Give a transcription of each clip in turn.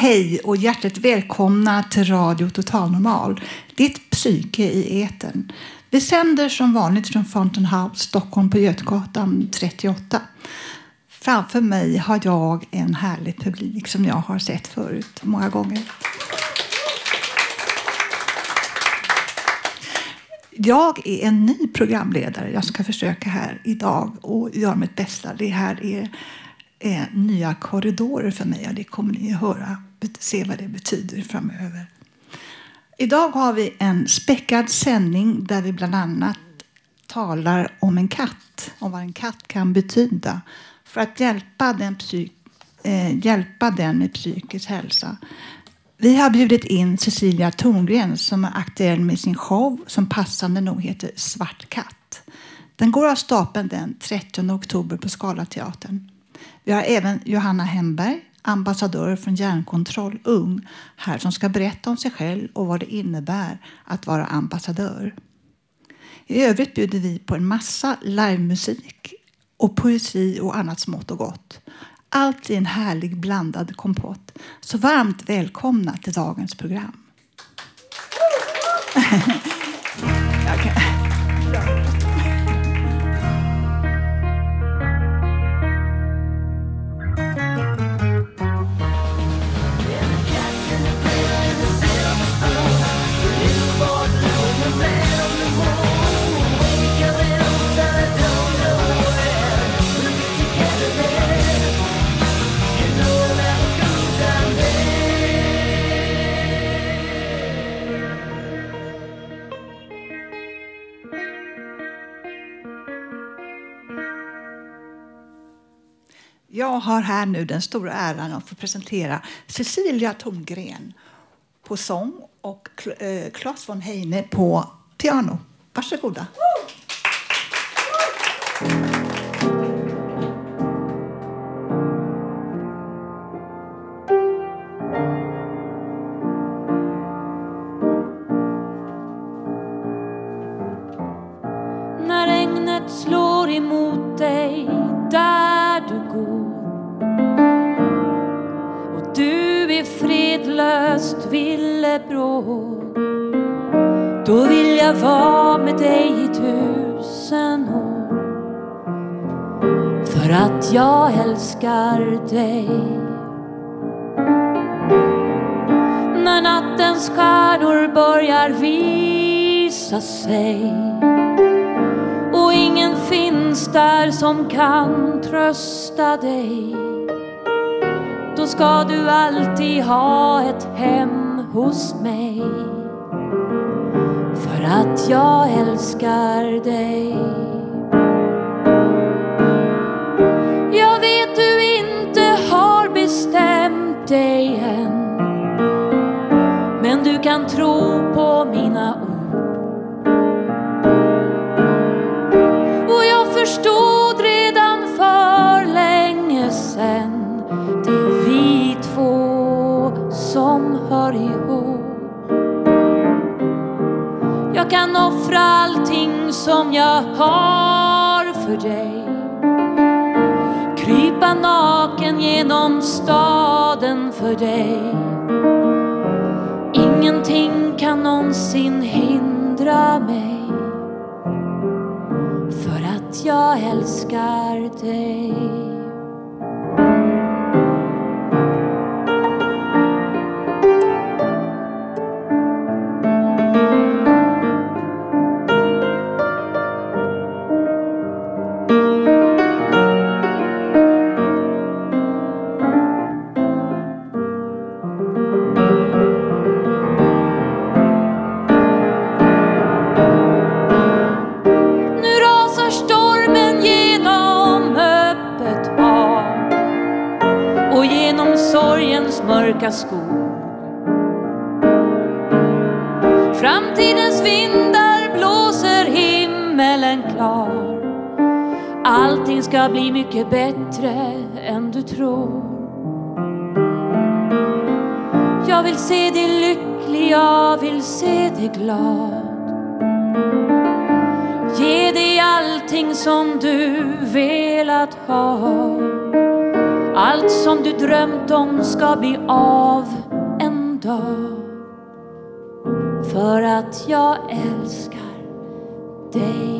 Hej och hjärtligt välkomna till Radio Total Normal, ditt psyke i eten. Vi sänder som vanligt från Fountain House, Stockholm på Götgatan 38. Framför mig har jag en härlig publik som jag har sett förut många gånger. Jag är en ny programledare. Jag ska försöka här idag och göra mitt bästa. Det här är är nya korridorer för mig och det kommer ni att höra, se vad det betyder framöver. Idag har vi en späckad sändning där vi bland annat talar om en katt och vad en katt kan betyda för att hjälpa den, psyk eh, hjälpa den med psykisk hälsa. Vi har bjudit in Cecilia Torngren som är aktuell med sin show som passande nog heter Svart katt. Den går av stapeln den 30 oktober på Scalateatern. Vi har även Johanna Hemberg, ambassadör från Hjärnkontroll Ung, här som ska berätta om sig själv och vad det innebär att vara ambassadör. I övrigt bjuder vi på en massa livemusik och poesi och annat smått och gott. Allt i en härlig blandad kompott. Så varmt välkomna till dagens program. Jag har här nu den stora äran att få presentera Cecilia Tomgren på sång och eh, Claes von Heine på piano. Varsågoda. När bråk. Då vill jag vara med dig i tusen år. För att jag älskar dig. När nattens stjärnor börjar visa sig. Och ingen finns där som kan trösta dig. Då ska du alltid ha ett hem hos mig. För att jag älskar dig. Jag vet du inte har bestämt dig än. Men du kan tro på mina ord jag kan offra allting som jag har för dig. Krypa naken genom staden för dig. Ingenting kan någonsin hindra mig För att jag älskar dig. Sorgens skog. Framtidens vindar blåser himmelen klar. Allting ska bli mycket bättre än du tror. Jag vill se dig lycklig, jag vill se dig glad. Ge dig allting som du velat ha. Allt som du drömt om ska bli av en dag. För att jag älskar dig.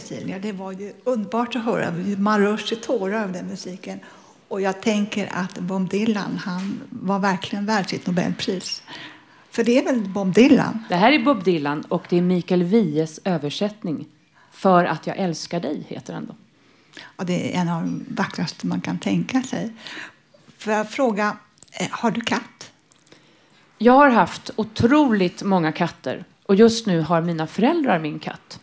Cecilia. Det var ju underbart att höra. Man rörs till tårar av den musiken. Och jag tänker att Bob Dylan, han var verkligen värd sitt Nobelpris. För det är väl Bob Dylan? Det här är Bob Dylan och det är Mikael Wiehes översättning. För att jag älskar dig heter den då. Ja, det är en av de vackraste man kan tänka sig. Får jag fråga, eh, har du katt? Jag har haft otroligt många katter och just nu har mina föräldrar min katt.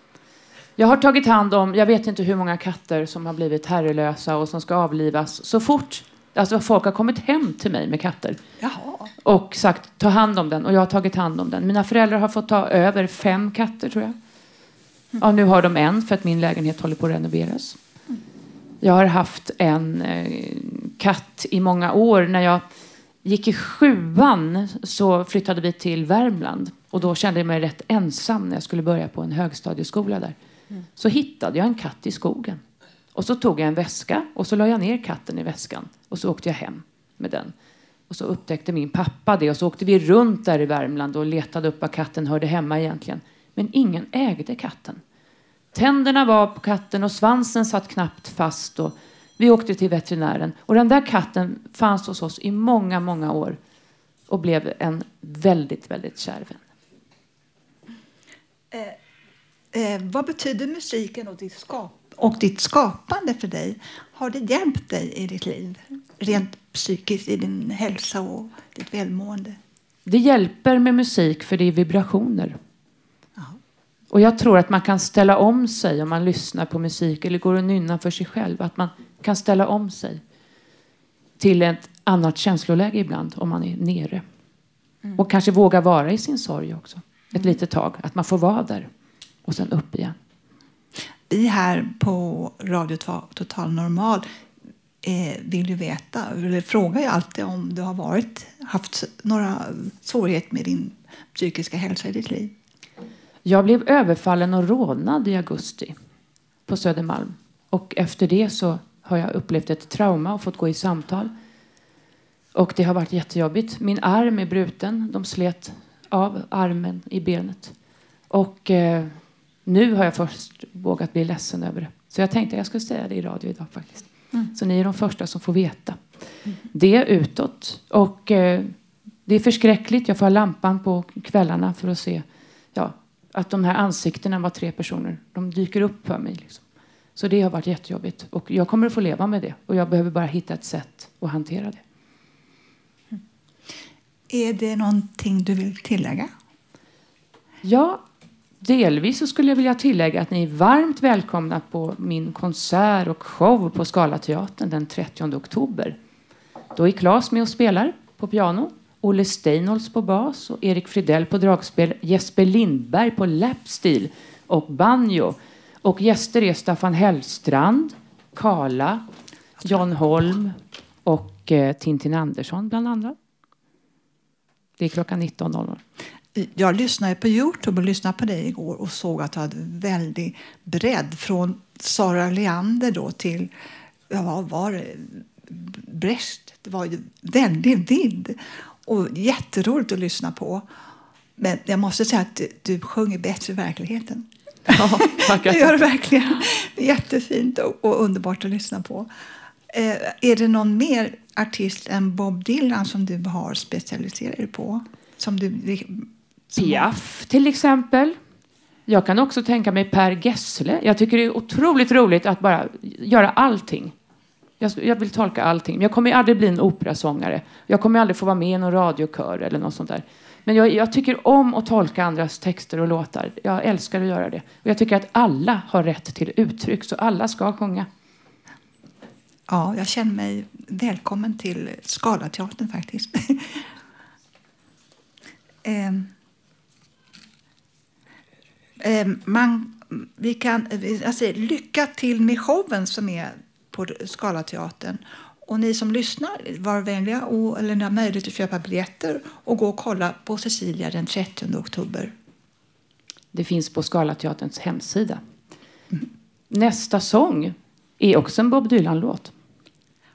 Jag har tagit hand om, jag vet inte hur många katter som har blivit herrelösa och som ska avlivas så fort alltså folk har kommit hem till mig med katter Jaha. och sagt ta hand om den och jag har tagit hand om den. Mina föräldrar har fått ta över fem katter tror jag. Ja, nu har de en för att min lägenhet håller på att renoveras. Jag har haft en eh, katt i många år. När jag gick i sjuan så flyttade vi till Värmland. Och då kände jag mig rätt ensam när jag skulle börja på en högstadieskola där. Så hittade jag en katt i skogen. Och så tog jag en väska och så la jag ner katten i väskan. Och så åkte jag hem med den. Och så upptäckte min pappa det och så åkte vi runt där i Värmland och letade upp var katten hörde hemma egentligen. Men ingen ägde katten. Tänderna var på katten och svansen satt knappt fast. Och vi åkte till veterinären. Och den där katten fanns hos oss i många, många år. Och blev en väldigt, väldigt kär vän. Eh, Eh, vad betyder musiken och ditt, skap och ditt skapande för dig? Har det hjälpt dig i ditt liv? Rent psykiskt, i din hälsa och ditt välmående? Det hjälper med musik för det är vibrationer. Och jag tror att man kan ställa om sig om man lyssnar på musik eller går och nynnar för sig själv. Att man kan ställa om sig till ett annat känsloläge ibland om man är nere. Och kanske våga vara i sin sorg också. Ett litet tag. Att man får vara där. Och sen upp igen. Vi här på Radio Total Normal eh, vill ju veta, eller frågar ju alltid om du har varit, haft några svårigheter med din psykiska hälsa i ditt liv. Jag blev överfallen och rånad i augusti på Södermalm. Och efter det så har jag upplevt ett trauma och fått gå i samtal. Och det har varit jättejobbigt. Min arm är bruten. De slet av armen i benet. Och eh, nu har jag först vågat bli ledsen över det. Så jag tänkte att jag skulle säga det i radio idag faktiskt. Så ni är de första som får veta. Det utåt. Och eh, det är förskräckligt. Jag får ha lampan på kvällarna för att se ja, att de här ansiktena var tre personer. De dyker upp för mig. Liksom. Så det har varit jättejobbigt. Och jag kommer att få leva med det. Och jag behöver bara hitta ett sätt att hantera det. Är det någonting du vill tillägga? Ja, delvis så skulle jag vilja tillägga att ni är varmt välkomna på min konsert och show på Scalateatern den 30 oktober. Då är Claes med och spelar på piano, Olle Steinholtz på bas och Erik Fridell på dragspel, Jesper Lindberg på lapstil och banjo. Och gäster är Staffan Hellstrand, Kala, John Holm och eh, Tintin Andersson bland andra. Det är klockan 19.00. Jag lyssnade på Youtube och lyssnade på dig igår och såg att du hade väldig bredd från Sara Leander då till, ja vad var det, Brecht. Det var ju väldigt vidd och jätteroligt att lyssna på. Men jag måste säga att du, sjunger bättre i verkligheten. Ja, tackar. Det gör du verkligen. Jättefint och, och underbart att lyssna på. Eh, är det någon mer artist än Bob Dylan som du har specialiserat dig på? Som du, Piaf till exempel. Jag kan också tänka mig Per Gessle. Jag tycker det är otroligt roligt att bara göra allting. Jag, jag vill tolka allting. Men jag kommer aldrig bli en operasångare. Jag kommer aldrig få vara med i någon radiokör eller något sånt där. Men jag, jag tycker om att tolka andras texter och låtar. Jag älskar att göra det. Och jag tycker att alla har rätt till uttryck, så alla ska sjunga. Ja, jag känner mig välkommen till Scalateatern faktiskt. Ehm. Ehm, man, vi kan, säger, lycka till med showen som är på Scalateatern. Och ni som lyssnar, var vänliga och, eller ni har möjlighet att köpa biljetter och gå och kolla på Cecilia den 30 oktober. Det finns på Scalateaterns hemsida. Nästa sång är också en Bob Dylan-låt.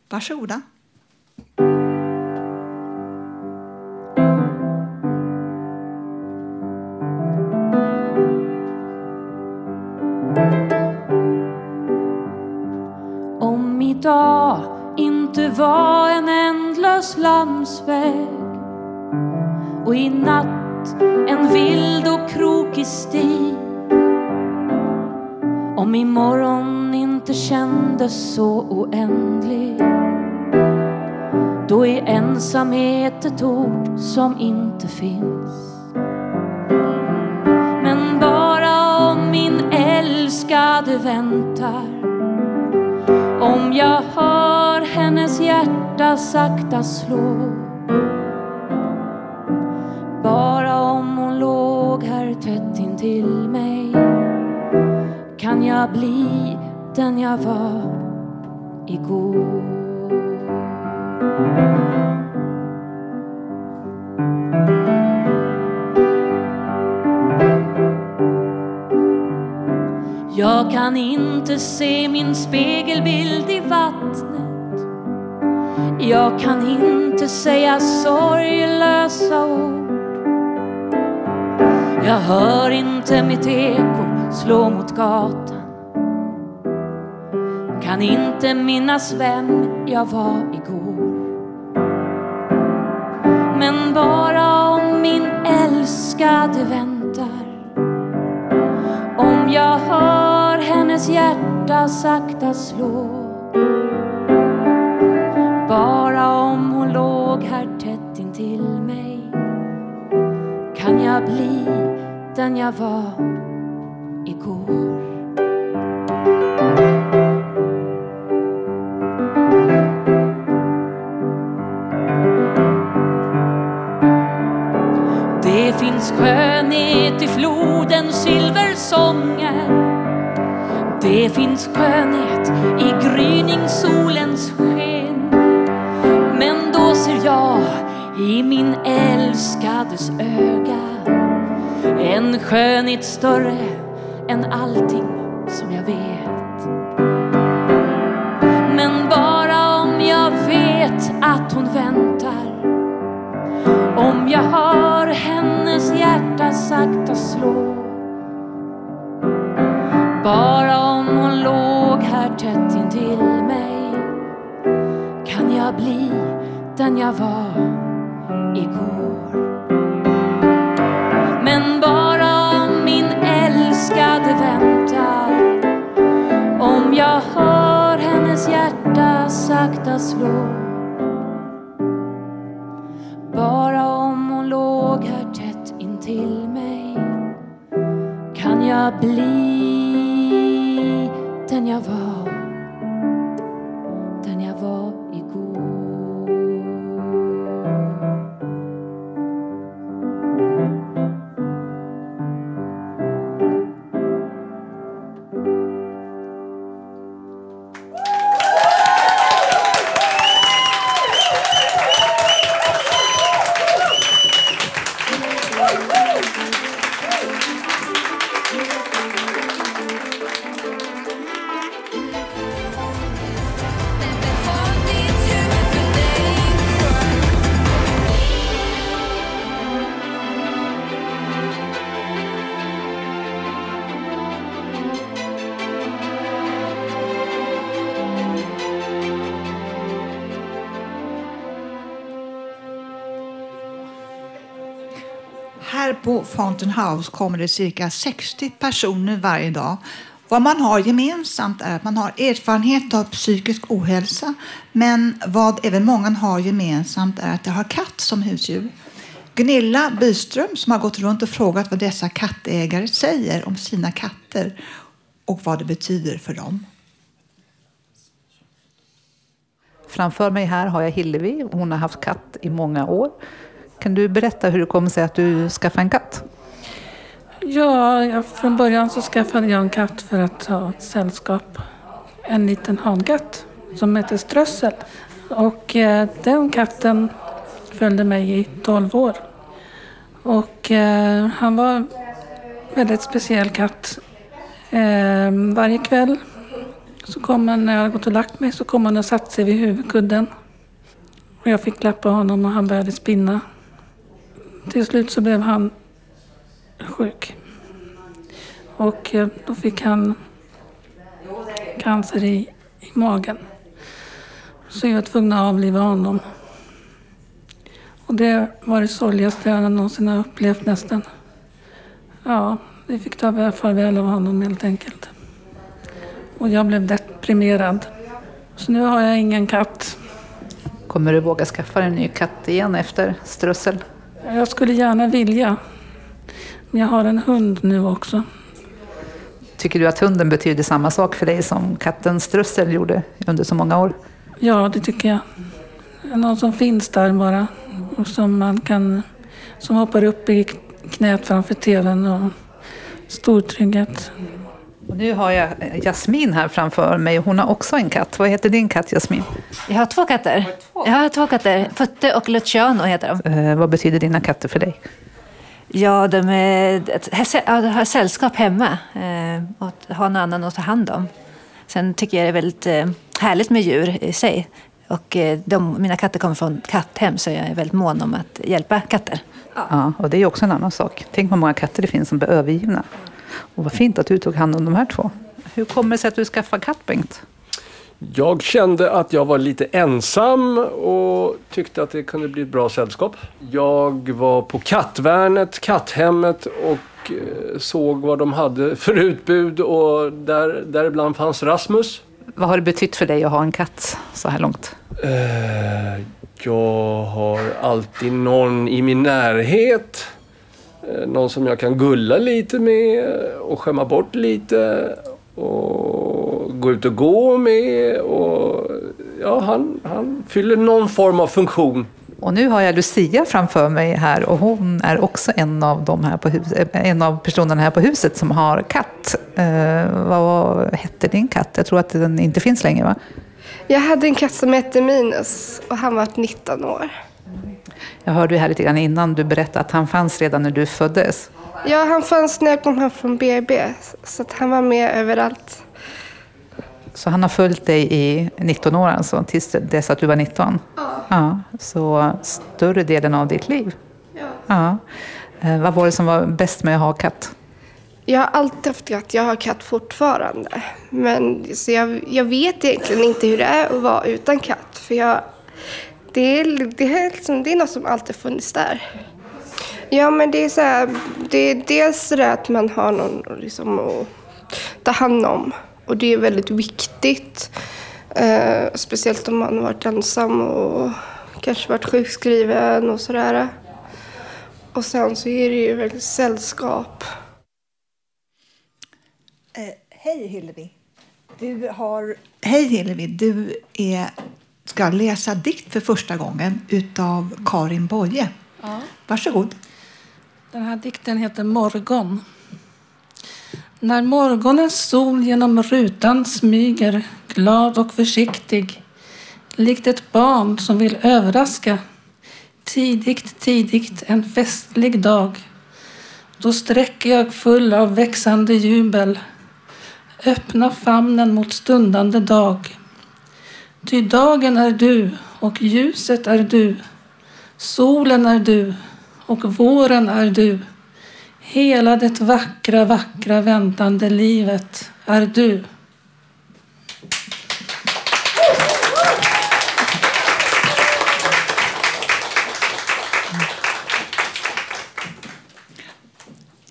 Varsågoda. Inte var en ändlös landsväg. Och i natt en vild och krokig stig. Om imorgon inte kändes så oändlig. Då är ensamhet ett ord som inte finns. Men bara om min älskade väntar om jag hör hennes hjärta sakta slå. Bara om hon låg här tätt intill mig kan jag bli den jag var igår. Jag kan inte se min spegelbild i vattnet. Jag kan inte säga sorglösa ord. Jag hör inte mitt eko slå mot gatan. Kan inte minnas vem jag var igår. Men bara om min älskade väntar. Om jag hör hennes hjärta sakta slå Bara om hon låg här tätt intill mig kan jag bli den jag var igår. Det finns skäl Det finns skönhet i gryningssolens sken. Men då ser jag i min älskades öga En skönhet större än allting som jag vet. Men bara om jag vet att hon väntar om jag hör hennes hjärta sakta slå Bara tätt intill mig. Kan jag bli den jag var igår? Men bara om min älskade väntar. Om jag hör hennes hjärta sakta slå. Bara om hon låg här tätt intill mig. Kan jag bli den jag var? På Fountain House kommer det cirka 60 personer varje dag. Vad man har gemensamt är att man har erfarenhet av psykisk ohälsa men vad även många har gemensamt är att de har katt som husdjur. Gunilla Byström som har gått runt och frågat vad dessa kattägare säger om sina katter och vad det betyder för dem. Framför mig här har jag Hillevi. Hon har haft katt i många år. Kan du berätta hur det kom sig att du skaffade en katt? Ja, från början så skaffade jag en katt för att ha ett sällskap. En liten hankatt som heter Strössel. Och eh, den katten följde mig i 12 år. Och eh, han var en väldigt speciell katt. Eh, varje kväll så kom han, när jag hade gått och lagt mig, så kom han och satte sig vid huvudkudden. Och jag fick klappa honom och han började spinna. Till slut så blev han sjuk. Och eh, då fick han cancer i, i magen. Så jag var tvungen att avliva honom. Och det var det sorgligaste jag någonsin har upplevt nästan. Ja, vi fick ta farväl av honom helt enkelt. Och jag blev deprimerad. Så nu har jag ingen katt. Kommer du våga skaffa en ny katt igen efter strössel? Jag skulle gärna vilja. Men jag har en hund nu också. Tycker du att hunden betyder samma sak för dig som katten strössel gjorde under så många år? Ja, det tycker jag. Någon som finns där bara. Och som man kan... Som hoppar upp i knät framför tvn och stor trygghet. Och nu har jag Jasmin här framför mig. Hon har också en katt. Vad heter din katt Jasmin? Jag har två katter. Jag har två katter. Putte och Luciano heter de. Eh, vad betyder dina katter för dig? Ja, de är, att ha sällskap hemma eh, och ha någon annan att ta hand om. Sen tycker jag det är väldigt eh, härligt med djur i sig. Och eh, de, mina katter kommer från katthem så jag är väldigt mån om att hjälpa katter. Ja, och det är också en annan sak. Tänk vad många katter det finns som blir övergivna. Och vad fint att du tog hand om de här två. Hur kommer det sig att du skaffade katt, Bengt? Jag kände att jag var lite ensam och tyckte att det kunde bli ett bra sällskap. Jag var på Kattvärnet, Katthemmet och eh, såg vad de hade för utbud och där, däribland fanns Rasmus. Vad har det betytt för dig att ha en katt så här långt? Eh, jag har alltid någon i min närhet. Eh, någon som jag kan gulla lite med och skämma bort lite. Och gå ut och gå med. Och, ja, han, han fyller någon form av funktion. Och nu har jag Lucia framför mig här och hon är också en av, de här på hus, en av personerna här på huset som har katt. Eh, vad hette din katt? Jag tror att den inte finns längre va? Jag hade en katt som hette Minus och han var 19 år. Jag hörde ju här lite grann innan du berättade att han fanns redan när du föddes. Ja, han fanns när jag kom hem från BB. Så att han var med överallt. Så han har följt dig i 19 år alltså, tills dess att du var 19? Ja. ja så större delen av ditt liv? Ja. ja. Eh, vad var det som var bäst med att ha katt? Jag har alltid haft katt. Jag har katt fortfarande. Men så jag, jag vet egentligen inte hur det är att vara utan katt. För jag, det, är, det, är liksom, det är något som alltid funnits där. Ja, men det är så här, det är dels det att man har någon liksom att ta hand om. Och det är väldigt viktigt. Eh, speciellt om man varit ensam och kanske varit sjukskriven och sådär. Och sen så är det ju väldigt sällskap. Eh, hej Hillevi. Du har... Hej Hillevi. Du är, ska läsa dikt för första gången utav Karin Boye. Ja. Varsågod. Den här dikten heter Morgon. När morgonens sol genom rutan smyger, glad och försiktig, likt ett barn som vill överraska. Tidigt, tidigt en festlig dag. Då sträcker jag full av växande jubel, öppna famnen mot stundande dag. Ty dagen är du och ljuset är du, solen är du och våren är du. Hela det vackra, vackra väntande livet är du.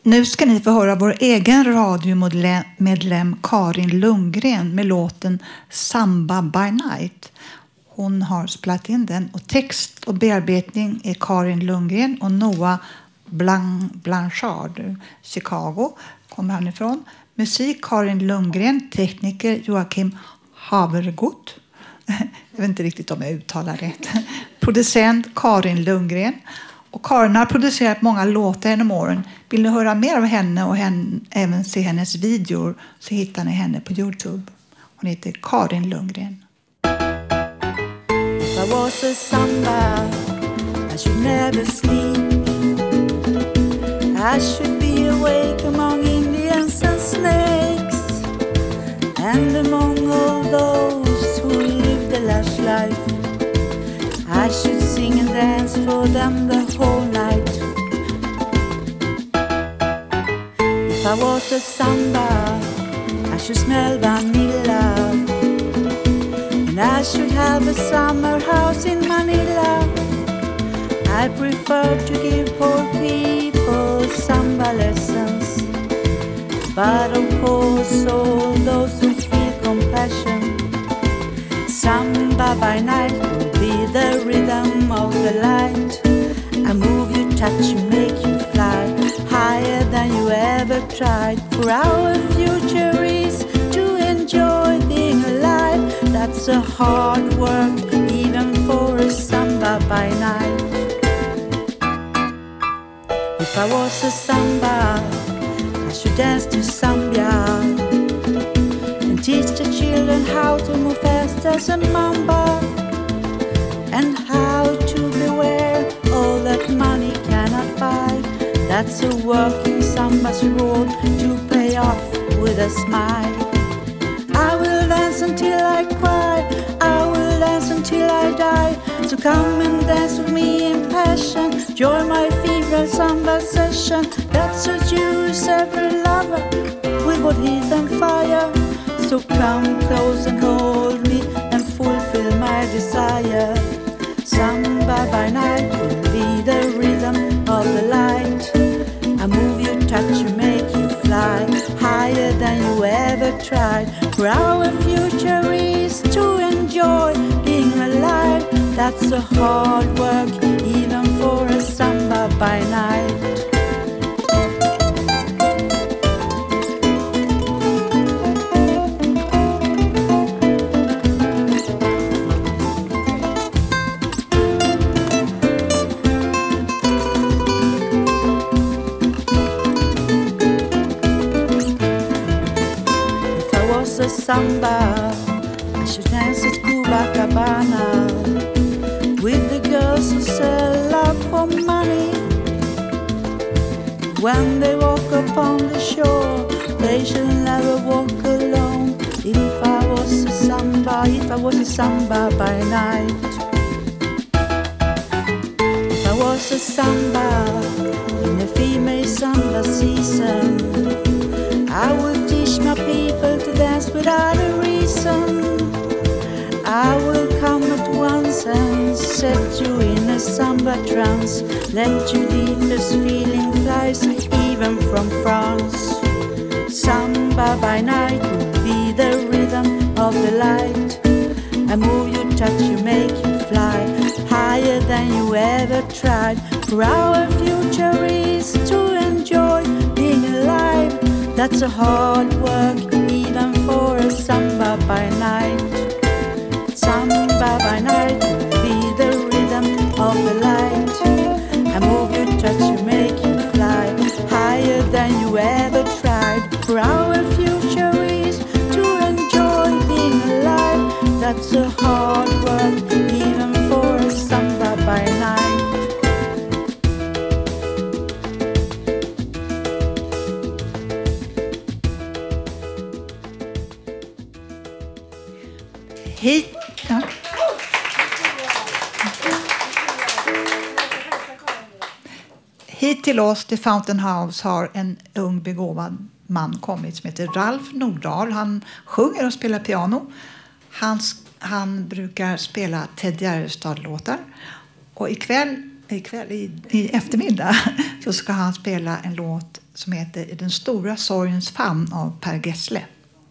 Nu ska ni få höra vår egen radiomedlem Karin Lundgren med låten Samba by night. Hon har spelat in den och text och bearbetning är Karin Lundgren och Noah Blanc Blanchard, Chicago kommer han ifrån. Musik Karin Lundgren, tekniker Joakim Havergut. Jag vet inte riktigt om jag uttalar rätt. Producent Karin Lundgren. Och Karin har producerat många låtar genom åren. Vill ni höra mer av henne och henne, även se hennes videor så hittar ni henne på Youtube. Hon heter Karin Lundgren. If I was a samba, I should never sleep. I should be awake among you. Samba, I should smell vanilla. And I should have a summer house in Manila. I prefer to give poor people samba lessons. But of course, all those who feel compassion, samba by night will be the rhythm of the light. I move you, touch you, you ever tried. For our future is to enjoy being alive. That's a hard work, even for a samba by night. If I was a samba, I should dance to sambia and teach the children how to move fast as a mamba That's a working samba's reward to pay off with a smile. I will dance until I cry. I will dance until I die. So come and dance with me in passion. Join my fever samba session. That's what use every lover with what heat and fire. So come close and hold me and fulfill my desire. Samba by night will be the rhythm of the light. Higher than you ever tried. For our future is to enjoy being alive. That's a hard work, even for a samba by night. Samba, I should dance at Copacabana with the girls who sell love for money. When they walk upon the shore, they should never walk alone. If I was a samba, if I was a samba by night. If I was a samba in a female samba season, a samba trance. Let your deepest feeling flies even from France. Samba by night will be the rhythm of the light. I move you, touch you, make you fly higher than you ever tried. For our future is to enjoy being alive. That's a hard work, even for a samba by night. Samba by night Hit till oss, till Fountain House, har en ung begåvad man kommit som heter Ralf Nordahl. Han sjunger och spelar piano. Han, han brukar spela Ted Gärdestad-låtar. Och ikväll ikväll, i, i eftermiddag, så ska han spela en låt som heter I den stora sorgens famn av Per Gessle.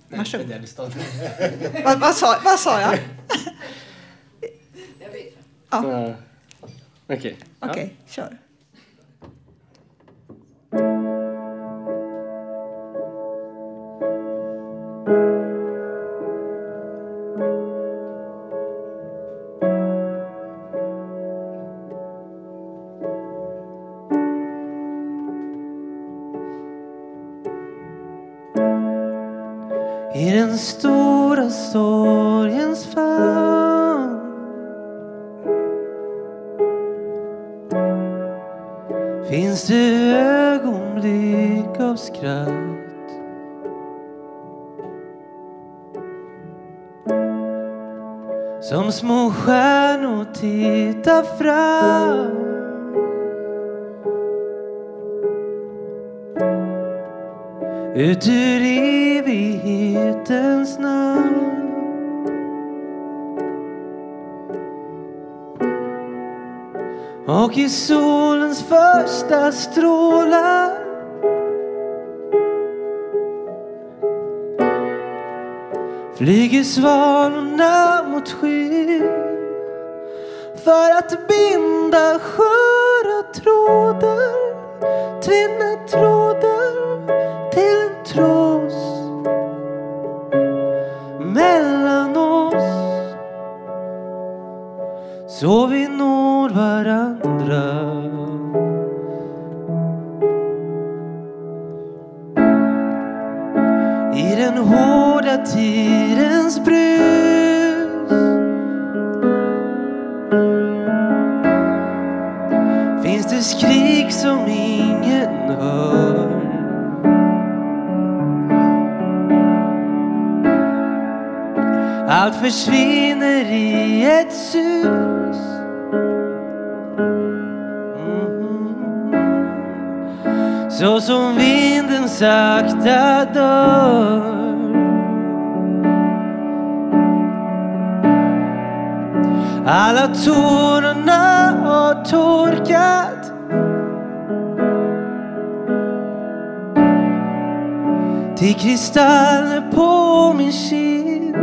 Varsågod. vad, vad, sa, vad sa jag? Ja. Okej. Ja. Kör. I den stora sorgens famn av skratt. Som små stjärnor tittar fram. Ut ur evighetens namn. Och i solens första strålar. Flyger svalorna mot skyn? För att binda sköra trådar Tvinna trådar till en tross mellan oss så vi når varandra. Tidens brus. Finns det skrik som ingen hör? Allt försvinner i ett sus. Mm-hmm. Så som vinden sakta dör. Alla tårarna har torkat Till kristaller på min kind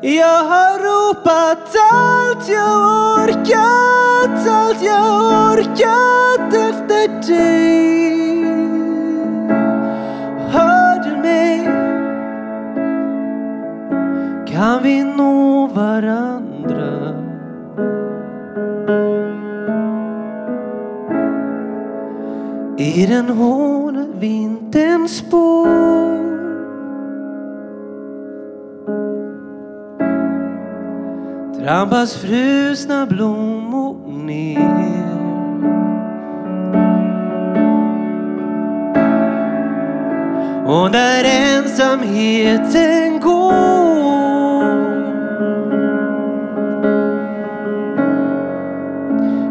Jag har ropat allt jag orkat Allt jag orkat efter dig Hör du mig? Kan vi nå varandra? I den hårda vinterns spår. Trampas frusna blommor ner. Och där ensamheten går.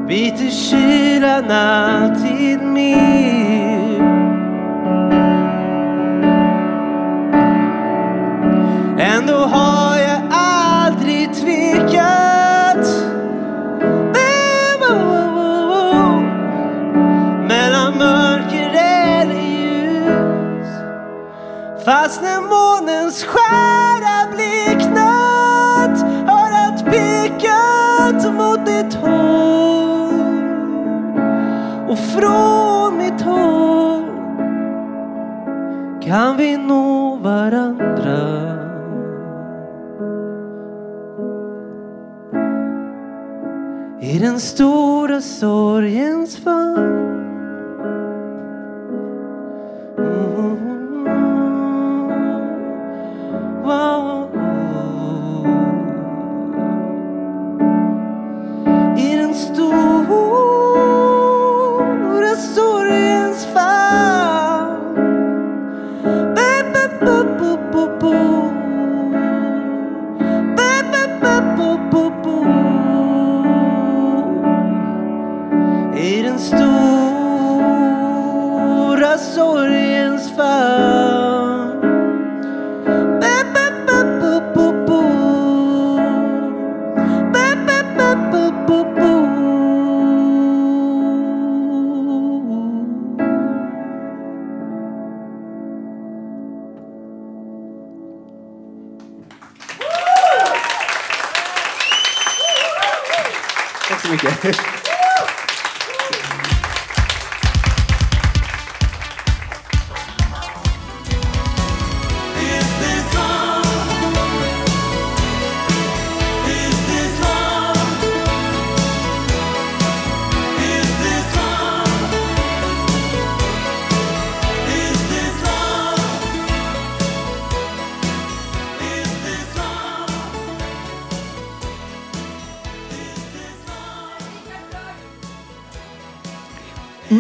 Biter kylan alltid mer.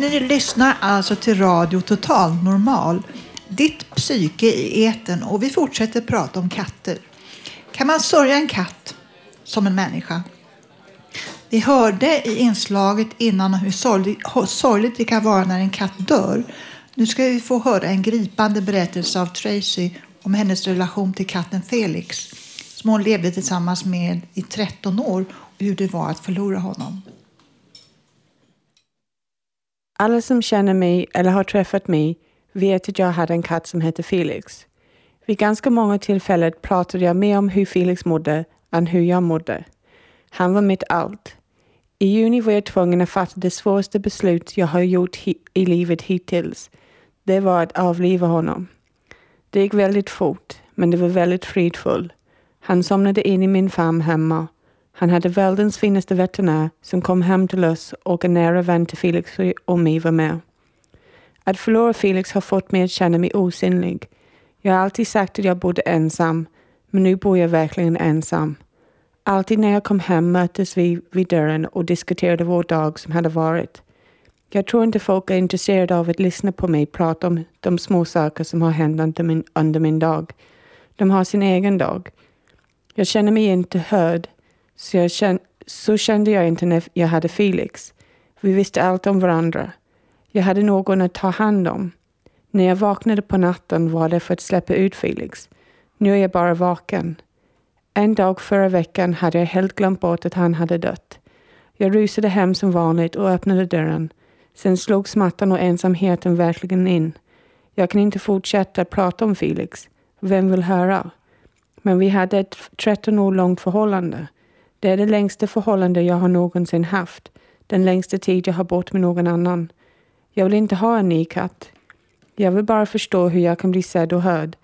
Ni lyssnar alltså till Radio Total Normal, ditt psyke i eten och vi fortsätter prata om katter. Kan man sörja en katt som en människa? Vi hörde i inslaget innan hur sorgligt, hur sorgligt det kan vara när en katt dör. Nu ska vi få höra en gripande berättelse av Tracy om hennes relation till katten Felix som hon levde tillsammans med i 13 år och hur det var att förlora honom. Alla som känner mig eller har träffat mig vet att jag hade en katt som hette Felix. Vid ganska många tillfällen pratade jag mer om hur Felix mådde än hur jag mådde. Han var mitt allt. I juni var jag tvungen att fatta det svåraste beslut jag har gjort i livet hittills. Det var att avliva honom. Det gick väldigt fort, men det var väldigt fridfullt. Han somnade in i min famn hemma. Han hade världens finaste veterinär som kom hem till oss och en nära vän till Felix och mig var med. Att förlora Felix har fått mig att känna mig osynlig. Jag har alltid sagt att jag bodde ensam, men nu bor jag verkligen ensam. Alltid när jag kom hem möttes vi vid dörren och diskuterade vår dag som hade varit. Jag tror inte folk är intresserade av att lyssna på mig prata om de små saker som har hänt under min, under min dag. De har sin egen dag. Jag känner mig inte hörd, så, jag känn, så kände jag inte när jag hade Felix. Vi visste allt om varandra. Jag hade någon att ta hand om. När jag vaknade på natten var det för att släppa ut Felix. Nu är jag bara vaken. En dag förra veckan hade jag helt glömt bort att han hade dött. Jag rusade hem som vanligt och öppnade dörren. Sen slog smärtan och ensamheten verkligen in. Jag kan inte fortsätta prata om Felix. Vem vill höra? Men vi hade ett 13 år långt förhållande. Det är det längsta förhållande jag har någonsin haft. Den längsta tid jag har bott med någon annan. Jag vill inte ha en ny katt. Jag vill bara förstå hur jag kan bli sedd och hörd.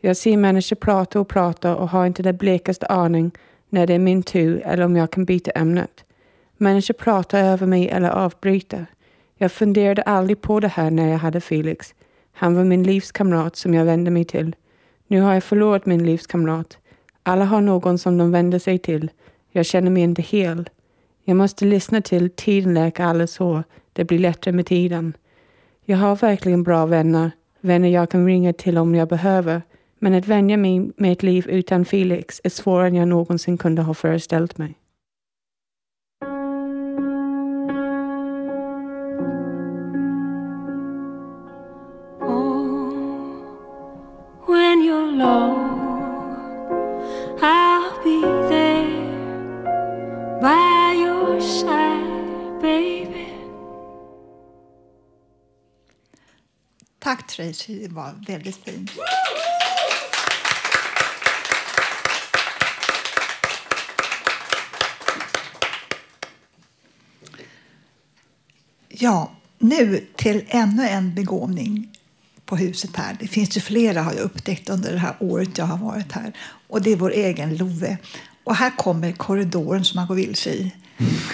Jag ser människor prata och prata och har inte den blekaste aning när det är min tur eller om jag kan byta ämnet. Människor pratar över mig eller avbryter. Jag funderade aldrig på det här när jag hade Felix. Han var min livskamrat som jag vände mig till. Nu har jag förlorat min livskamrat. Alla har någon som de vänder sig till. Jag känner mig inte hel. Jag måste lyssna till tiden läker alla sår. Det blir lättare med tiden. Jag har verkligen bra vänner. Vänner jag kan ringa till om jag behöver. Men att vänja mig med ett liv utan Felix är svårare än jag någonsin kunde ha föreställt mig. Oh, when you're low, by your side, baby. Tack Tracy, det var väldigt fint. Ja, nu till ännu en begåvning på huset här. Det finns ju flera har jag upptäckt under det här året jag har varit här. Och det är vår egen Love. Och här kommer korridoren som man går vilse i.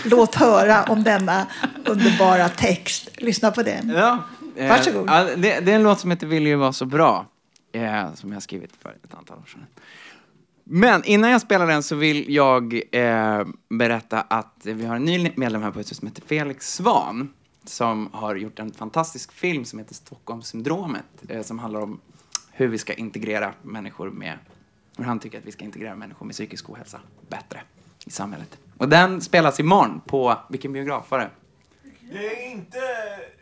Låt höra om denna underbara text. Lyssna på den. Ja. eh, Varsågod. Ja, det, det är en låt som heter Vill ju vara så bra. Eh, som jag har skrivit för ett antal år sedan. Men innan jag spelar den så vill jag eh, berätta att vi har en ny medlem här på huset som heter Felix Svan. Som har gjort en fantastisk film som heter Stockholmssyndromet. Eh, som handlar om hur vi ska integrera människor med, hur han tycker att vi ska integrera människor med psykisk ohälsa bättre i samhället. Och den spelas imorgon på, vilken biograf var det? Det är inte...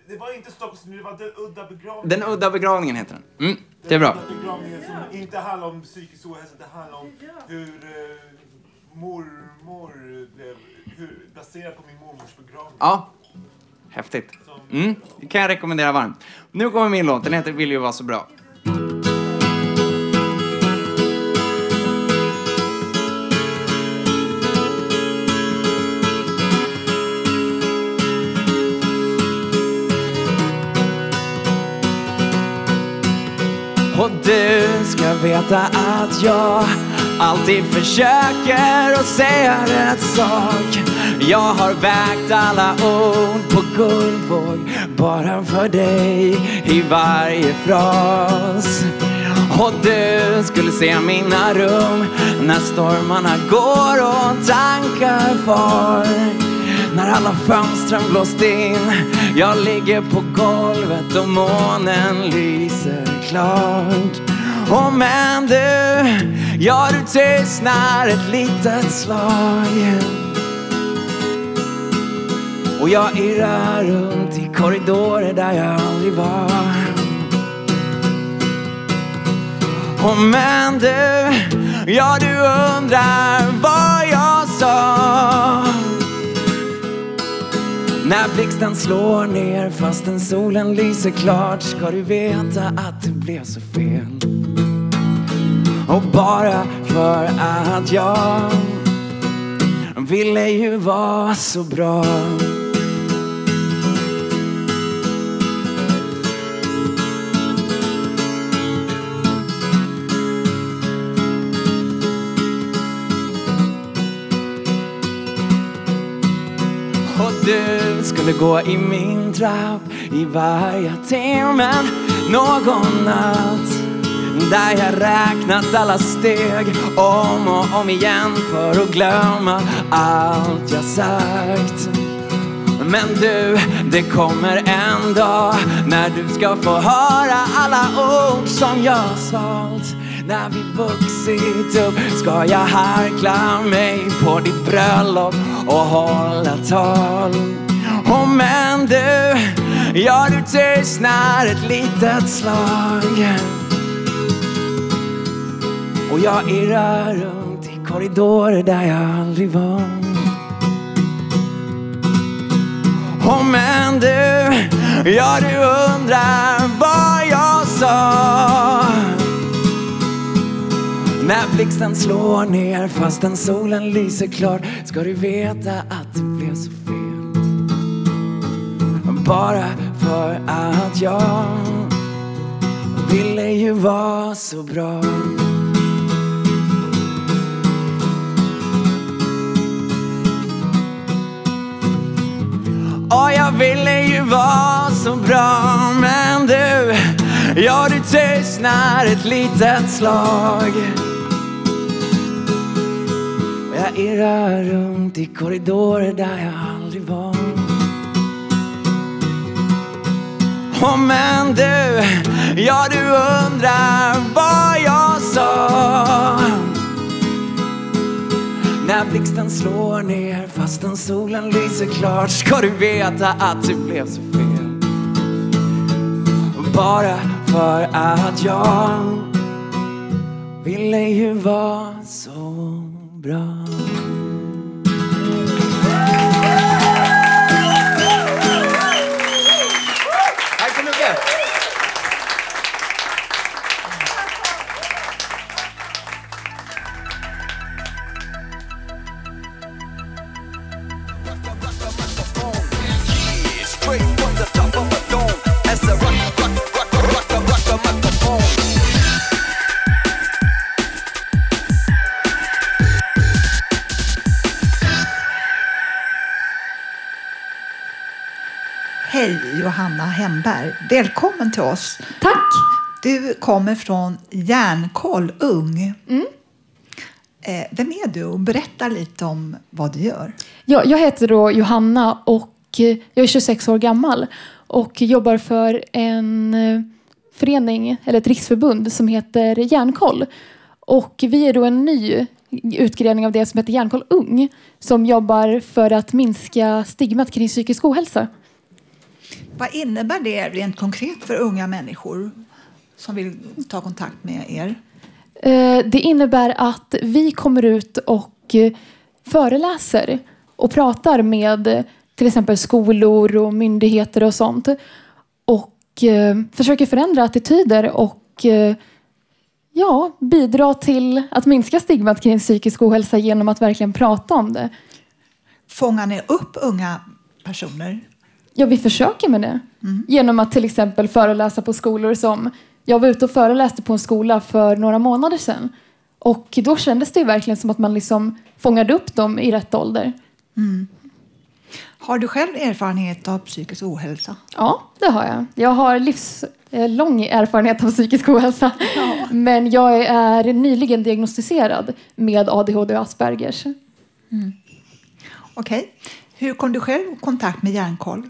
Det var inte Stockholms det var den udda begravningen. Den udda begravningen heter den. Mm, det är bra. Den udda begravningen som inte handlar om psykisk ohälsa, det handlar om hur eh, mormor blev... Hur, baserat på min mormors begravning. Ja, häftigt. Mm, det kan jag rekommendera varmt. Nu kommer min låt, den heter Vill ju vara så bra. Veta att jag alltid försöker att säga rätt sak. Jag har vägt alla ord på guldvåg bara för dig i varje fras. Och du skulle se mina rum när stormarna går och tankar far. När alla fönstren blåst in Jag ligger på golvet och månen lyser klart och men du, ja du tystnar ett litet slag. Och jag irrar runt i korridorer där jag aldrig var. Och men du, ja du undrar vad jag sa när blixten slår ner fastän solen lyser klart ska du veta att det blev så fel. Och bara för att jag ville ju vara så bra. Skulle gå i min trapp i varje timme någon natt där jag räknat alla steg om och om igen för att glömma allt jag sagt. Men du, det kommer en dag när du ska få höra alla ord som jag svalt. När vi vuxit upp ska jag harkla mig på ditt bröllop och hålla tal. Och men du, ja du tystnar ett litet slag. Och jag irrar runt i korridorer där jag aldrig var. Och men du, ja du undrar vad jag sa. När blixten slår ner fastän solen lyser klart ska du veta att det blev så. Bara för att jag ville ju vara så bra. Och jag ville ju vara så bra men du, ja du tystnar ett litet slag. Och jag irrar runt i korridorer där jag Och men du, ja du undrar vad jag sa. När blixten slår ner fastän solen lyser klart ska du veta att det blev så fel. Bara för att jag ville ju vara så bra. Hemberg, välkommen till oss. Tack! Du kommer från Järnkoll Ung. Mm. Eh, vem är du? Och berätta lite om vad du gör. Ja, jag heter då Johanna och eh, jag är 26 år gammal och jobbar för en eh, förening, eller ett riksförbund som heter Järnkoll. Och vi är då en ny utgredning av det som heter Järnkoll Ung som jobbar för att minska stigmat kring psykisk ohälsa. Vad innebär det rent konkret för unga människor som vill ta kontakt med er? Eh, Det innebär att vi kommer ut och eh, föreläser och pratar med till exempel skolor och myndigheter och sånt. Och eh, försöker förändra attityder och ja, bidra till att minska stigmat kring psykisk ohälsa genom att verkligen prata om det. Fångar ni upp unga personer? Ja, vi försöker med det. Genom att till exempel föreläsa på skolor som Jag var ute och föreläste på en skola för några månader sedan. Och då kändes det verkligen som att man liksom fångade upp dem i rätt ålder. Mm. Har du själv erfarenhet av psykisk ohälsa? Ja, det har jag. Jag har livslång erfarenhet av psykisk ohälsa. Men jag är nyligen diagnostiserad med ADHD och Aspergers. Mm. Okej. Hur kom du själv i kontakt med Hjärnkoll?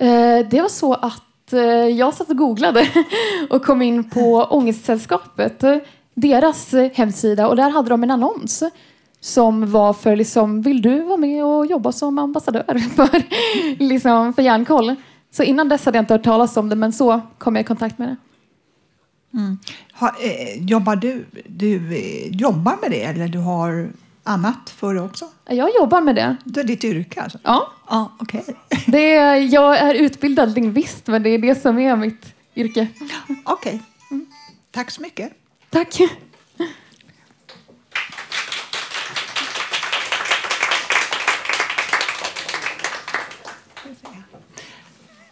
Eh, det var så att eh, jag satt och googlade och kom in på Ångestsällskapet, deras hemsida och där hade de en annons som var för liksom, vill du vara med och jobba som ambassadör för, liksom, för Hjärnkoll? Så innan dess hade jag inte hört talas om det men så kom jag i kontakt med det. Mm. Ha, eh, jobbar du, du eh, jobbar med det eller du har annat för det också? Jag jobbar med det. Det är ditt yrke alltså? Ja. ja okej. Det är, jag är utbildad lingvist men det är det som är mitt yrke. Okej. Mm. Tack så mycket. Tack.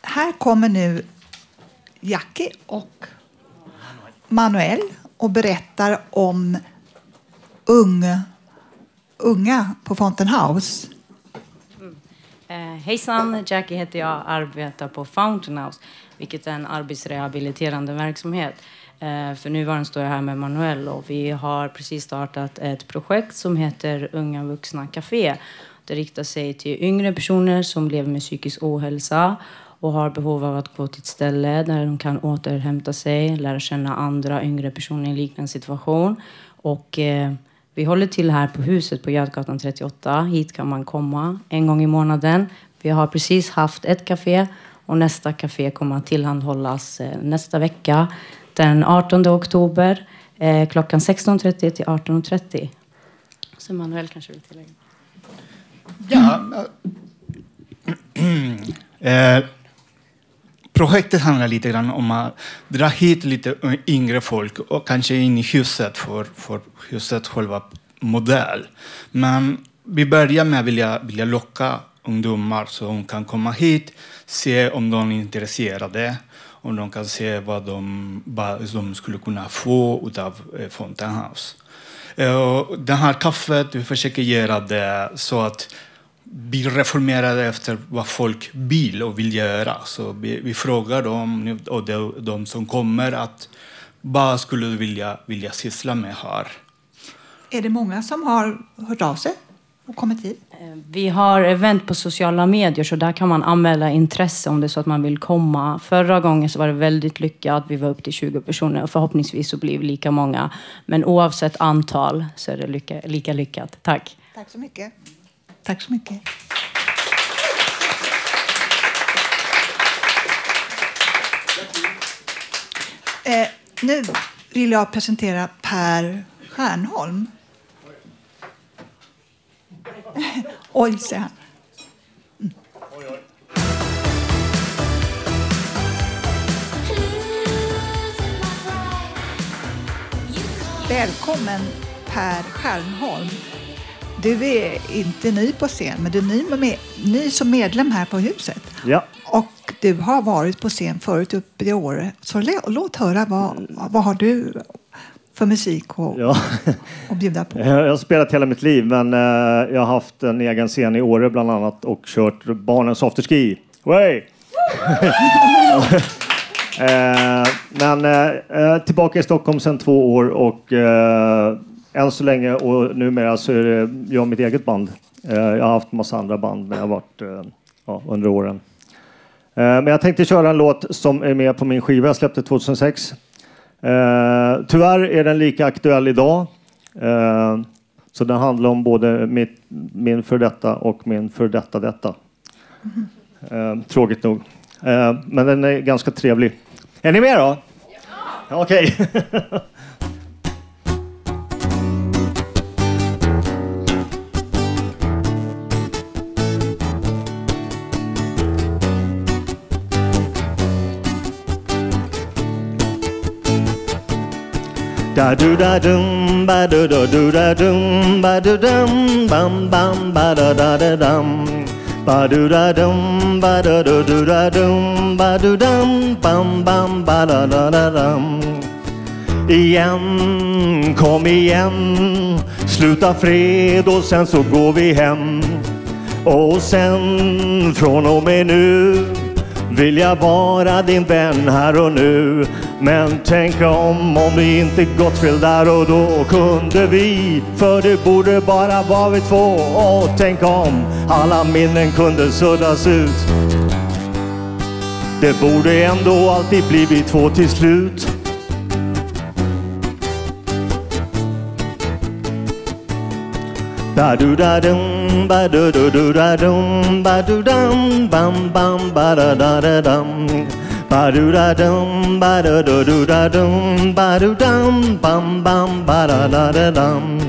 Här kommer nu Jackie och Manuel och berättar om ung, unga på Fountain House. Mm. Eh, hejsan, Jackie heter jag, arbetar på Fountain House, vilket är en arbetsrehabiliterande verksamhet. Eh, för nuvarande står jag här med Manuel och vi har precis startat ett projekt som heter Unga vuxna café. Det riktar sig till yngre personer som lever med psykisk ohälsa och har behov av att gå till ett ställe där de kan återhämta sig, lära känna andra yngre personer i en liknande situation. Och eh, vi håller till här på huset på Götgatan 38. Hit kan man komma en gång i månaden. Vi har precis haft ett café och nästa café kommer att tillhandahållas eh, nästa vecka den 18 oktober eh, klockan 16.30 till 18.30. Så Manuel kanske vill tillägga. Ja. Eh, projektet handlar lite grann om att dra hit lite yngre folk och kanske in i huset för, för huset själva modell. Men vi börjar med att vilja, vilja locka ungdomar så de kan komma hit, se om de är intresserade, om de kan se vad de, vad de skulle kunna få av eh, Fountain House. Eh, det här kaffet, vi försöker göra det så att vi reformerar efter vad folk vill och vill göra. Så vi, vi frågar dem och de, de som kommer att vad skulle du vilja, vilja syssla med här? Är det många som har hört av sig och kommit hit? Vi har event på sociala medier så där kan man anmäla intresse om det är så att man vill komma. Förra gången så var det väldigt lyckat. Vi var upp till 20 personer och förhoppningsvis så blir vi lika många. Men oavsett antal så är det lycka, lika lyckat. Tack. Tack så mycket. Tack så mycket. Eh, nu vill jag presentera Per Stjärnholm. Oj, säger han. Mm. Välkommen Per Stjärnholm. Du är inte ny på scen, men du är ny, med, ny som medlem här på huset. Ja. Och du har varit på scen förut uppe i Åre. Så lå- låt höra vad, vad har du för musik och, Ja. och bjuda på? Jag har spelat hela mitt liv, men eh, jag har haft en egen scen i Åre bland annat och kört barnens afterski. Way! eh, men eh, tillbaka i Stockholm sedan två år och än så länge och numera så är det jag och mitt eget band. Eh, jag har haft massa andra band men jag har varit eh, ja, under åren. Eh, men jag tänkte köra en låt som är med på min skiva jag släppte 2006. Eh, tyvärr är den lika aktuell idag. Så den handlar om både mitt, min för detta och min för detta detta. Tråkigt nog. Men den är ganska trevlig. Är ni med då? Ja! Okej. Da do da dum ba do do do da dum ba do dum bam bam ba da da da dum Ba-du-da-dum, ba do do do da dum ba-du-dum, bam, bam, ba-da-da-da-dum. Igen, kom igen, sluta fred och sen så går vi hem. Och sen från och med nu vill jag vara din vän här och nu. Men tänk om, om det inte gått fel där och då kunde vi. För det borde bara vara vi två. Och tänk om alla minnen kunde suddas ut. Det borde ändå alltid bli vi två till slut. Ba-do-da-dum, ba-do-do-do-da-dum, ba-do-dum, bam, bam, ba-da-da-da-dum. Ba-do-da-dum, ba-do-do-do-da-dum, ba-do-dum, bam, bam, ba-da-da-da-dum.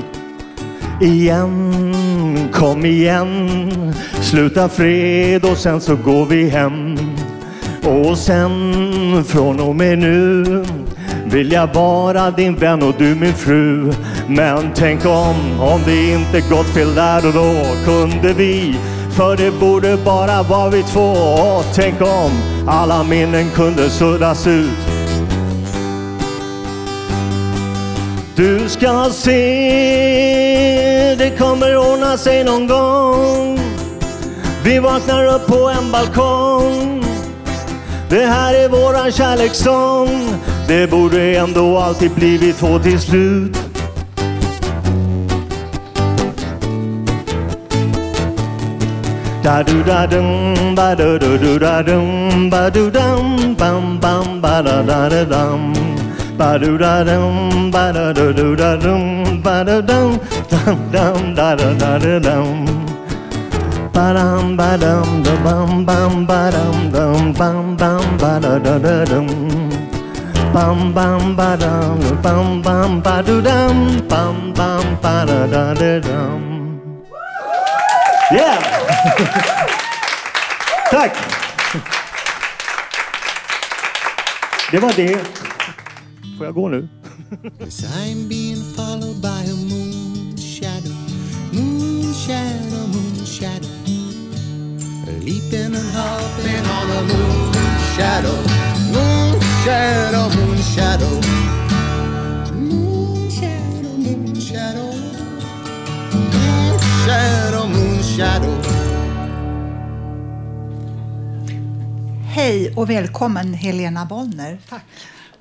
Igen, kom igen, sluta fred och sen så går vi hem. Och sen från och med nu vill jag vara din vän och du min fru. Men tänk om, om det inte gått fel där och då kunde vi. För det borde bara vara vi två. Och tänk om alla minnen kunde suddas ut. Du ska se, det kommer ordna sig någon gång. Vi vaknar upp på en balkong. Det här är våran kärlekssång. Det borde ändå alltid bli vi två till slut. Da du da dum ba du du du da dum ba du dum bam bam ba da da da dum ba du da dum ba da du du da dum ba da dum dum dum da da da da dum ba dum ba dum da bam bam ba dum dum bam bam ba da da da dum bam bam ba dum bam bam ba du dum bam bam ba da da da dum Yeah! Tack! Det var det. Får jag gå nu? Cause I'm being followed by a moon shadow, moon shadow, moon shadow. Leaping and hopping on a moon shadow, moon shadow, moon shadow. Moon shadow, moon shadow. Moon shadow, moon shadow. Hej och välkommen Helena Bollner. Tack.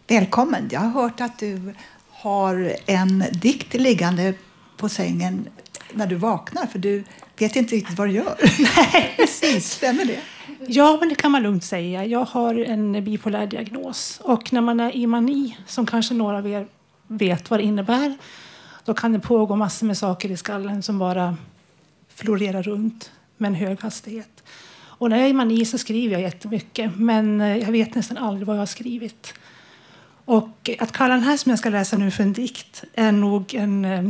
Välkommen. Jag har hört att du har en dikt liggande på sängen när du vaknar för du vet inte riktigt vad du gör. Nej, precis. Stämmer det? Ja, men det kan man lugnt säga. Jag har en bipolär diagnos. Och när man är i mani, som kanske några av er vet vad det innebär, då kan det pågå massor med saker i skallen som bara florerar runt med en hög hastighet. Och när jag är i mani så skriver jag jättemycket, men eh, jag vet nästan aldrig vad jag har skrivit. Och att kalla den här som jag ska läsa nu för en dikt är nog en... eh,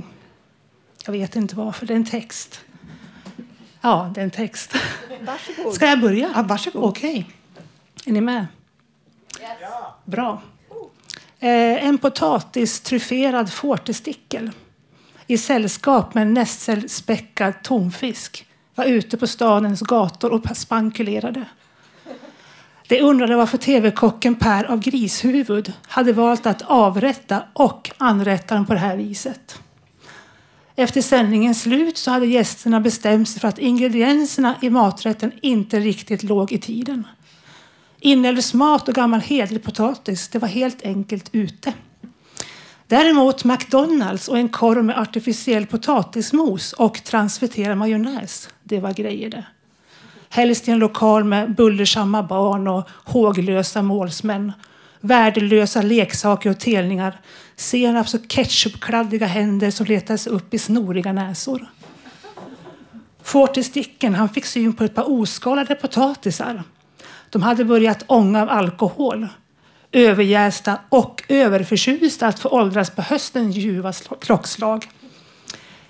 Jag vet inte varför, det är en text. Ja, det är en text. Varsågod. Ska jag börja? Ja, varsågod. Okej. Är ni med? Bra. Eh, en potatis tryfferad fårtestickel i sällskap med en nässelspäckad tonfisk var ute på stadens gator och spankulerade. De undrade varför tv-kocken Per av Grishuvud hade valt att avrätta och anrätta dem på det här viset. Efter sändningens slut så hade gästerna bestämt sig för att ingredienserna i maträtten inte riktigt låg i tiden. Inälvsmat och gammal hederlig potatis, det var helt enkelt ute. Däremot McDonalds och en korv med artificiell potatismos och transfetterad majonnäs, det var grejer det. Helst i en lokal med bullersamma barn och håglösa målsmän. Värdelösa leksaker och telningar. Senaps och ketchupkladdiga händer som letade sig upp i snoriga näsor. Fortisticken han fick syn på ett par oskalade potatisar. De hade börjat ånga av alkohol. Överjästa och överförtjusta att få åldras på höstens ljuva klockslag.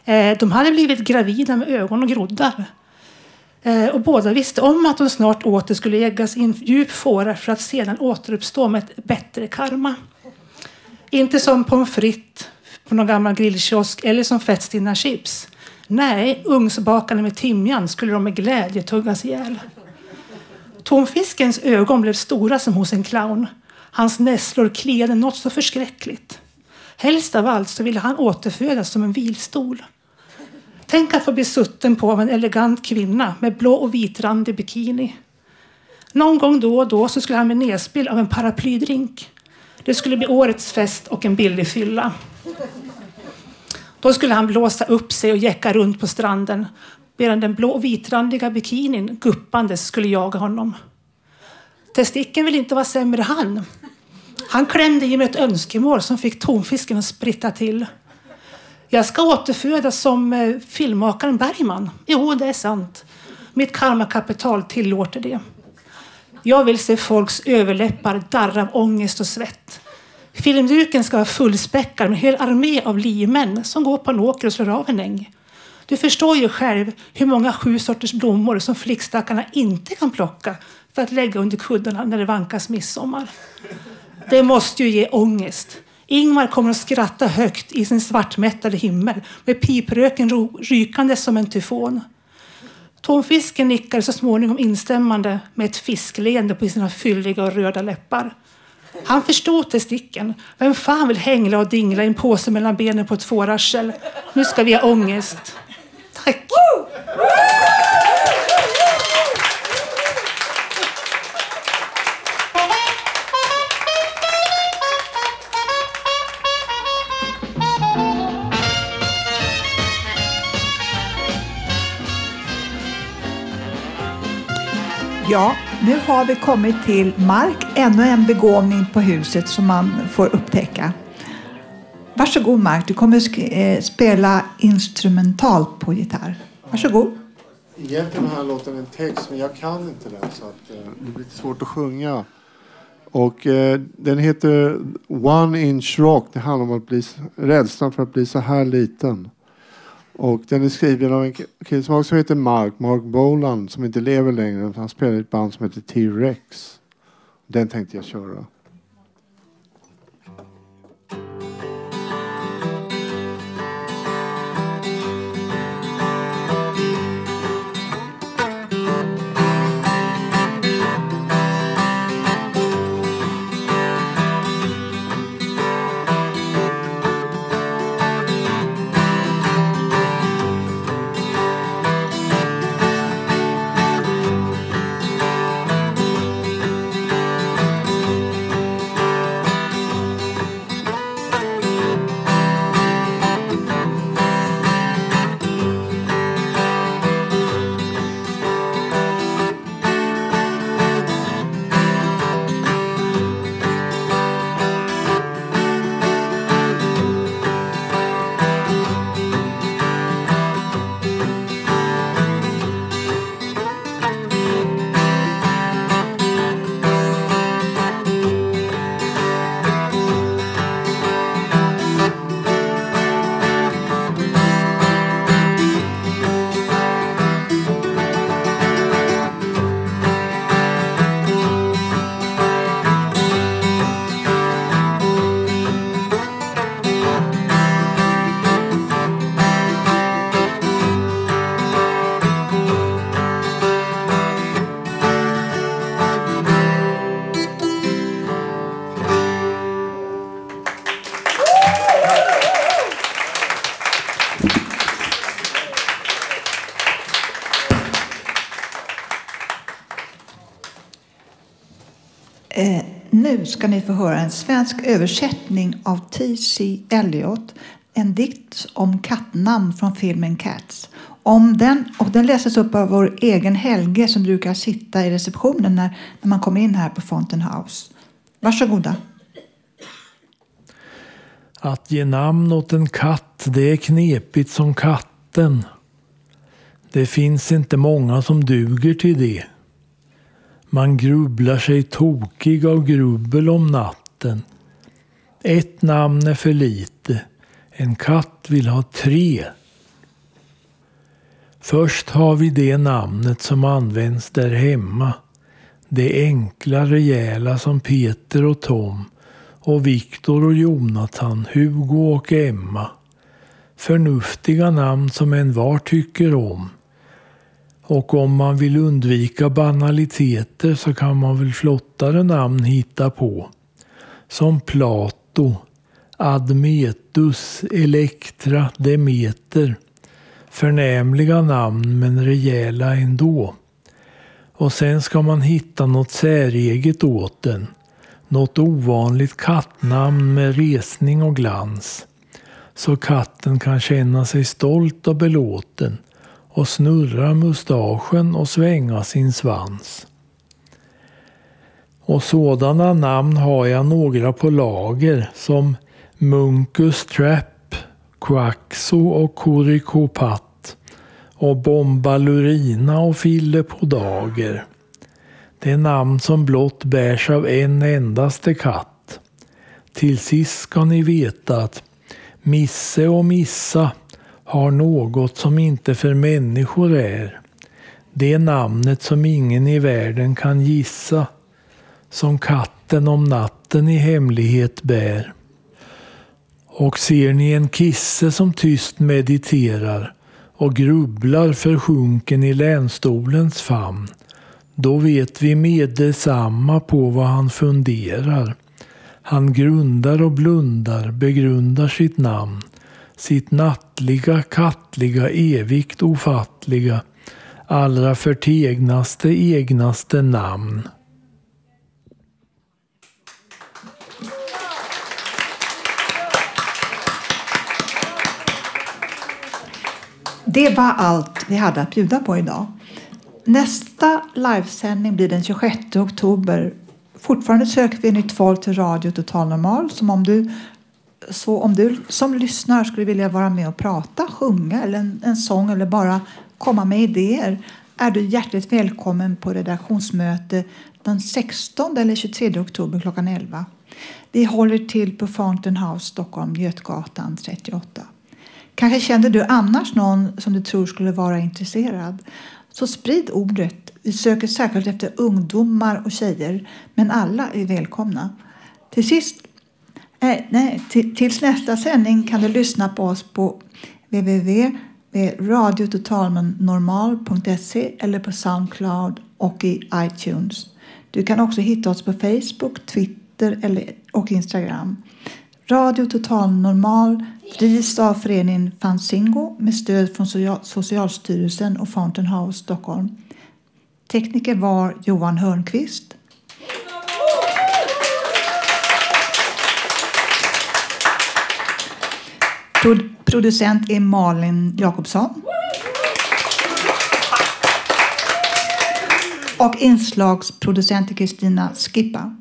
Eh, de hade blivit gravida med ögon och groddar. Eh, och båda visste om att de snart åter skulle läggas i en djup fåra för att sedan återuppstå med ett bättre karma. Inte som pommes frites på någon gammal grillkiosk eller som fettstinna chips. Nej, ugnsbakade med timjan skulle de med glädje tuggas ihjäl. Tonfiskens ögon blev stora som hos en clown. Hans nässlor kliade något så förskräckligt. Helst av allt så ville han återfödas som en vilstol. Tänk att få bli sutten på av en elegant kvinna med blå och vitrandig bikini. Någon gång då och då så skulle han bli nedspilld av en paraplydrink. Det skulle bli årets fest och en billig fylla. Då skulle han blåsa upp sig och jäcka runt på stranden medan den blå och vitrandiga bikinin guppandes skulle jaga honom. Testikeln vill inte vara sämre han. Han klämde i mig ett önskemål som fick tonfisken att spritta till. Jag ska återfödas som eh, filmmakaren Bergman. Jo, det är sant. Mitt karmakapital tillåter det. Jag vill se folks överläppar darra av ångest och svett. Filmduken ska vara fullspäckad med en hel armé av liemän som går på en åker och slår av en äng. Du förstår ju själv hur många sju sorters blommor som flickstackarna inte kan plocka för att lägga under kuddarna när det vankas midsommar. Det måste ju ge ångest. Ingmar kommer att skratta högt i sin svartmättade himmel med pipröken rykande som en tyfon. Tonfisken nickar så småningom instämmande med ett fiskleende på sina fylliga och röda läppar. Han förstod testikeln. Vem fan vill hängla och dingla i en påse mellan benen på ett fårarsel? Nu ska vi ha ångest. Tack! Ja, nu har vi kommit till Mark, ännu en begåvning på huset som man får upptäcka. Varsågod Mark, du kommer eh, spela instrumentalt på gitarr. Varsågod. Egentligen har låten en text men jag kan inte den så att, eh, det blir lite svårt att sjunga. Och eh, den heter One Inch Rock. Det handlar om att bli, rädslan för att bli så här liten. Och den är skriven av en kille som också heter Mark, Mark Boland, som inte lever längre. Han spelar i ett band som heter T-Rex. Den tänkte jag köra. Höra en svensk översättning av T.C. Eliot. En dikt om kattnamn från filmen Cats. Om den, och den läses upp av vår egen Helge som brukar sitta i receptionen när, när man kommer in här på Fountain House. Varsågoda. Att ge namn åt en katt, det är knepigt som katten. Det finns inte många som duger till det. Man grubblar sig tokig av grubbel om natten. Ett namn är för lite. En katt vill ha tre. Först har vi det namnet som används där hemma. Det enkla, rejäla som Peter och Tom och Viktor och Jonathan, Hugo och Emma. Förnuftiga namn som en var tycker om. Och om man vill undvika banaliteter så kan man väl flottare namn hitta på. Som Plato, Admetus, Elektra, Demeter. Förnämliga namn men rejäla ändå. Och sen ska man hitta något säreget åt den. Något ovanligt kattnamn med resning och glans. Så katten kan känna sig stolt och belåten och snurra mustaschen och svänga sin svans. Och sådana namn har jag några på lager som Munkus Trap, Quaxo och Kurikopat och Bombalurina och Fille på dager. Det är namn som blott bärs av en endaste katt. Till sist ska ni veta att Misse och Missa har något som inte för människor är. Det namnet som ingen i världen kan gissa. Som katten om natten i hemlighet bär. Och ser ni en kisse som tyst mediterar och grubblar försjunken i länstolens famn, då vet vi med detsamma på vad han funderar. Han grundar och blundar, begrundar sitt namn, sitt nattliga, kattliga, evigt ofattliga, allra förtegnaste, egnaste namn. Det var allt vi hade att bjuda på idag. Nästa livesändning blir den 26 oktober. Fortfarande söker vi nytt folk till Radio Total Normal. Som om du, så om du som lyssnar skulle vilja vara med och prata, sjunga eller en, en sång eller bara komma med idéer är du hjärtligt välkommen på redaktionsmöte den 16 eller 23 oktober klockan 11. Vi håller till på Fountain House, Stockholm, Götgatan 38. Kanske känner du annars någon som du tror skulle vara intresserad. Så sprid ordet. Vi söker särskilt efter ungdomar och tjejer, men alla är välkomna. Till sist, nej, nej, till, tills nästa sändning kan du lyssna på oss på www.radiototalnormal.se eller på Soundcloud och i iTunes. Du kan också hitta oss på Facebook, Twitter eller, och Instagram. Radio Total Normal drivs av föreningen Fanzingo med stöd från Socialstyrelsen och Fountain House Stockholm. Tekniker var Johan Hörnqvist. Producent är Malin Jakobsson. Och inslagsproducent är Kristina Skippa.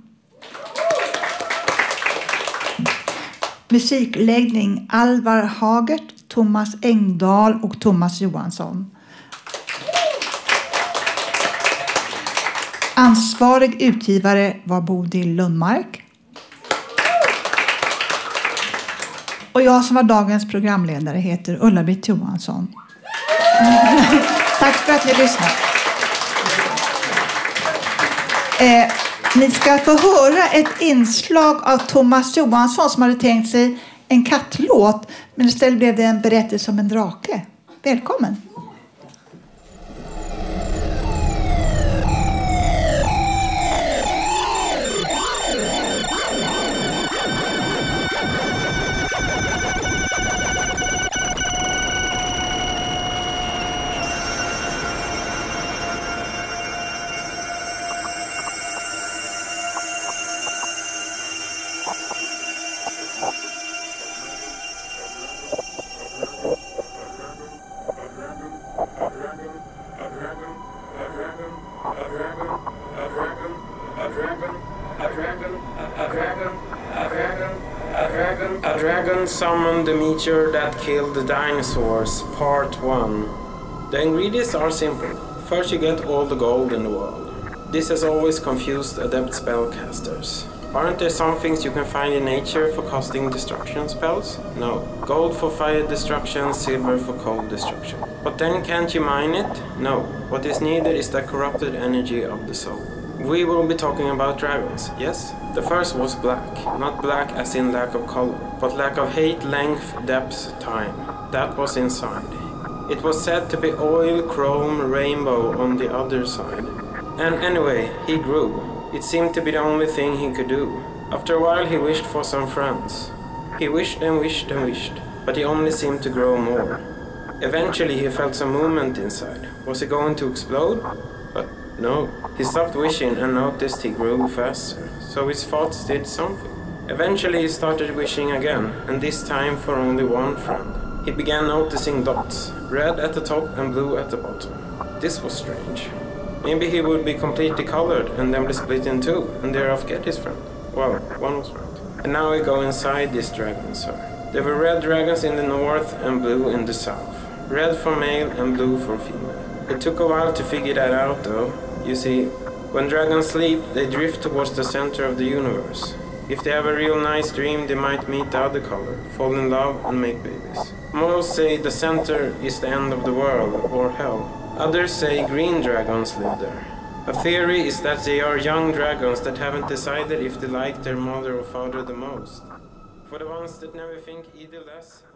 Musikläggning Alvar Hagert, Thomas Engdahl och Thomas Johansson. Ansvarig utgivare var Bodil Lundmark. Och jag som var dagens programledare heter Ulla-Britt Johansson. Tack för att ni lyssnade. Eh, ni ska få höra ett inslag av Thomas Johansson som hade tänkt sig en kattlåt. Men istället blev det en berättelse om en drake. Välkommen! A dragon summoned the meteor that killed the dinosaurs, part 1. The ingredients are simple. First, you get all the gold in the world. This has always confused adept spellcasters. Aren't there some things you can find in nature for casting destruction spells? No. Gold for fire destruction, silver for cold destruction. But then can't you mine it? No. What is needed is the corrupted energy of the soul. We will be talking about dragons, yes? The first was black, not black as in lack of color, but lack of height, length, depth, time. That was inside. It was said to be oil, chrome, rainbow on the other side. And anyway, he grew. It seemed to be the only thing he could do. After a while, he wished for some friends. He wished and wished and wished, but he only seemed to grow more. Eventually, he felt some movement inside. Was he going to explode? But no. He stopped wishing and noticed he grew faster, so his thoughts did something. Eventually, he started wishing again, and this time for only one friend. He began noticing dots, red at the top and blue at the bottom. This was strange. Maybe he would be completely colored and then be split in two, and thereof get his friend. Well, one was right. And now we go inside this dragon, sir. There were red dragons in the north and blue in the south. Red for male and blue for female. It took a while to figure that out, though. You see, when dragons sleep, they drift towards the center of the universe. If they have a real nice dream, they might meet the other color, fall in love, and make babies. Most say the center is the end of the world, or hell. Others say green dragons live there. A theory is that they are young dragons that haven't decided if they like their mother or father the most. For the ones that never think either less, only live 30